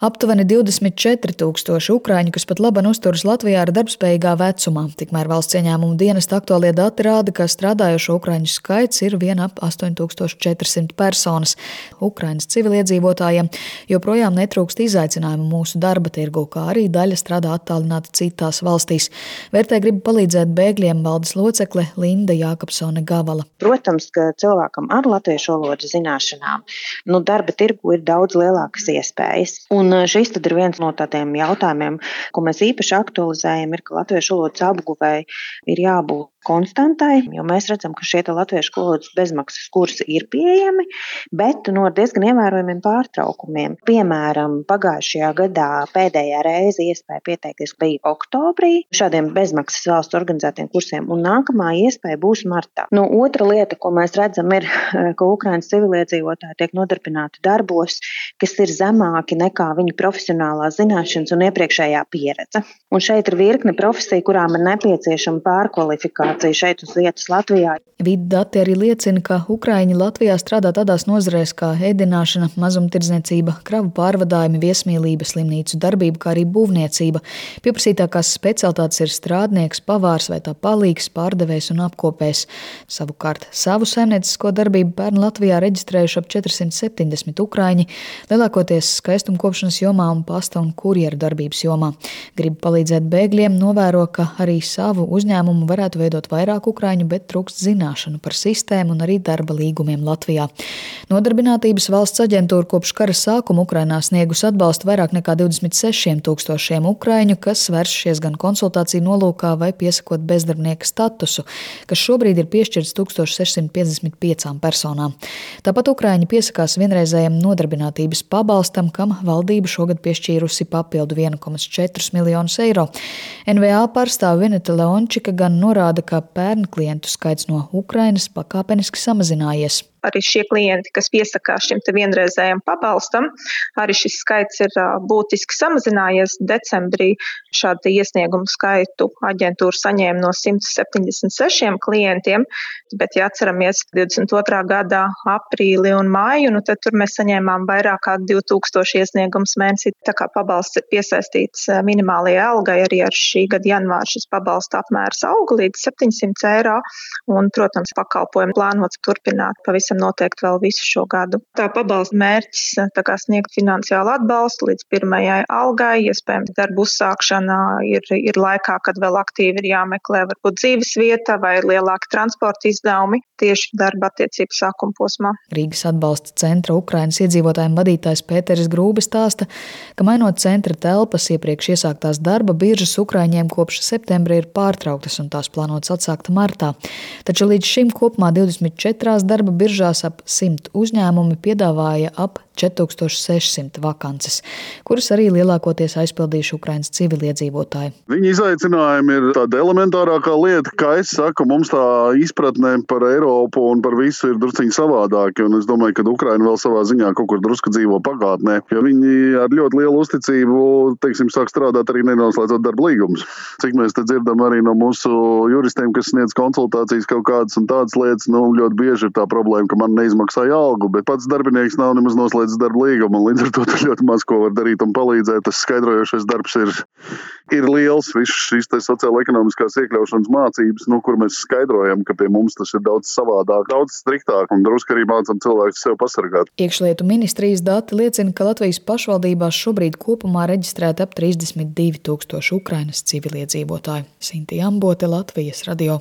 Aptuveni 24 tūkstoši ukrāņu, kas pat labi uzturas Latvijā, ir darbspējīgā vecumā. Tikmēr valsts ieņēmuma dienesta aktuālie dati rāda, ka strādājošo ukrāņu skaits ir vien ap 8400 personas. Ukraiņas civiliedzīvotājiem joprojām netrūkst izaicinājumu mūsu darba tirgu, kā arī daļa strādā attālināti citās valstīs. Vērtē grib palīdzēt bēgļiem valdes locekle Linda Jākapsone Gavala. Protams, ka cilvēkam ar latviešu valodas zināšanām nu, darba tirgu ir daudz lielākas iespējas. Un Un šis ir viens no tādiem jautājumiem, ko mēs īpaši aktualizējam, ir, ka latviešu valodas apguvēji ir jābūt konstantai, jo mēs redzam, ka šie latviešu valodas bezmaksas kursi ir pieejami, bet no diezgan ievērojamiem pārtraukumiem. Piemēram, pagājušajā gadā pēdējā reize iespēja pieteikties bija oktobrī šādiem bezmaksas valsts organizētiem kursiem, un nākamā iespēja būs martā. Nu, otra lieta, ko mēs redzam, ir, ka Ukraiņas civiliedzīvotāji tiek nodarbināti darbos, kas ir zemāki nekā viņu profesionālā zināšanas un iepriekšējā pieredze. Un šeit ir virkne profesiju, kurām ir nepieciešama pārkvalifikācija situācija šeit uz vietas Latvijā. Vidu dati arī liecina, ka Ukraiņi Latvijā strādā tādās nozarēs kā ēdināšana, mazumtirdzniecība, kravu pārvadājumi, viesmīlība, slimnīcu darbība, kā arī būvniecība. Pieprasītākās specialitātes ir strādnieks, pavārs vai tā palīgs, pārdevējs un apkopējs. Savukārt savu saimniecisko darbību pērn Latvijā reģistrējuši ap 470 ukrāņi, lielākoties skaistumkopšanas jomā un pasta un kurjeru darbības jomā. Gribu palīdzēt bēgļiem, novēro, ka arī savu uzņēmumu varētu veidot veidot vairāk ukrāņu, bet trūkst zināšanu par sistēmu un arī darba līgumiem Latvijā. Nodarbinātības valsts aģentūra kopš kara sākuma Ukrainā sniegus atbalstu vairāk nekā 26 tūkstošiem ukrāņu, kas vēršies gan konsultāciju nolūkā vai piesakot bezdarbnieka statusu, kas šobrīd ir piešķirts 1655 personām. Tāpat ukrāņi piesakās vienreizējam nodarbinātības pabalstam, kam valdība šogad piešķīrusi papildu 1,4 miljonus eiro. NVA pārstāve Vineta Leončika gan norāda, ka pērn klientu skaits no Ukrainas pakāpeniski samazinājies arī šie klienti, kas piesakās šim vienreizējam pabalstam, arī šis skaits ir būtiski samazinājies. Decembrī šādu iesniegumu skaitu aģentūra saņēma no 176 klientiem, bet, ja atceramies 22. gada aprīli un māju, nu, tad tur mēs saņēmām vairāk kā 2000 iesniegumus mēnesī. Tā kā pabalsts ir piesaistīts minimālajai algai, arī ar šī gada janvāra šis pabalsta apmērs auga līdz 700 eiro, un, protams, pakalpojumu plānots turpināt pavisam pavisam noteikti vēl visu šo gadu. Tā pabalsta mērķis kā sniegt finansiālu atbalstu līdz pirmajai algai, iespējams, darbu uzsākšana ir, ir laikā, kad vēl aktīvi ir jāmeklē varbūt dzīves vieta vai lielāki transporta izdevumi tieši darba attiecību sākuma posmā. Rīgas atbalsta centra Ukrainas iedzīvotājiem vadītājs Pēteris Grūbi stāsta, ka mainot centra telpas iepriekš iesāktās darba biržas Ukraiņiem kopš septembra ir pārtrauktas un tās plānotas atsākt martā. Taču līdz šim kopumā 24 darba biržas biržās ap 100 uzņēmumi piedāvāja ap 4600 vakances, kuras arī lielākoties aizpildījuši Ukraiņas civiliedzīvotāji. Viņa izaicinājumi ir tāda elementārākā lieta, kā es saku, mums tā izpratne par Eiropu un par visu ir drusciņi savādāka. Es domāju, ka Ukraina vēl savā ziņā kaut kur drusku dzīvo pagātnē, jo viņi ar ļoti lielu uzticību teiksim, sāk strādāt arī nenoslēdzot darba līgumus. Cik mēs te dzirdam arī no mūsu juristiem, kas sniedz konsultācijas kaut kādas un tādas lietas, nu, ļoti bieži ir tā problēma, ka man neizmaksāja algu, bet pats darbinieks nav nemaz noslēdzis darba līgumu. Līdz ar to ļoti maz ko var darīt un palīdzēt. Tas skaidrojošais darbs ir, ir liels. Visas šīs sociālo-ekonomiskās iekļaušanas mācības, nu, kur mēs skaidrojam, ka pie mums tas ir daudz savādāk, daudz striktāk un drusku arī mācām cilvēkus sev pasargāt. Iekšlietu ministrijas dati liecina, ka Latvijas pašvaldībās šobrīd kopumā reģistrēta ap 32 tūkstoši Ukrainas civiliedzīvotāju. Sinti Ambote, Latvijas radio.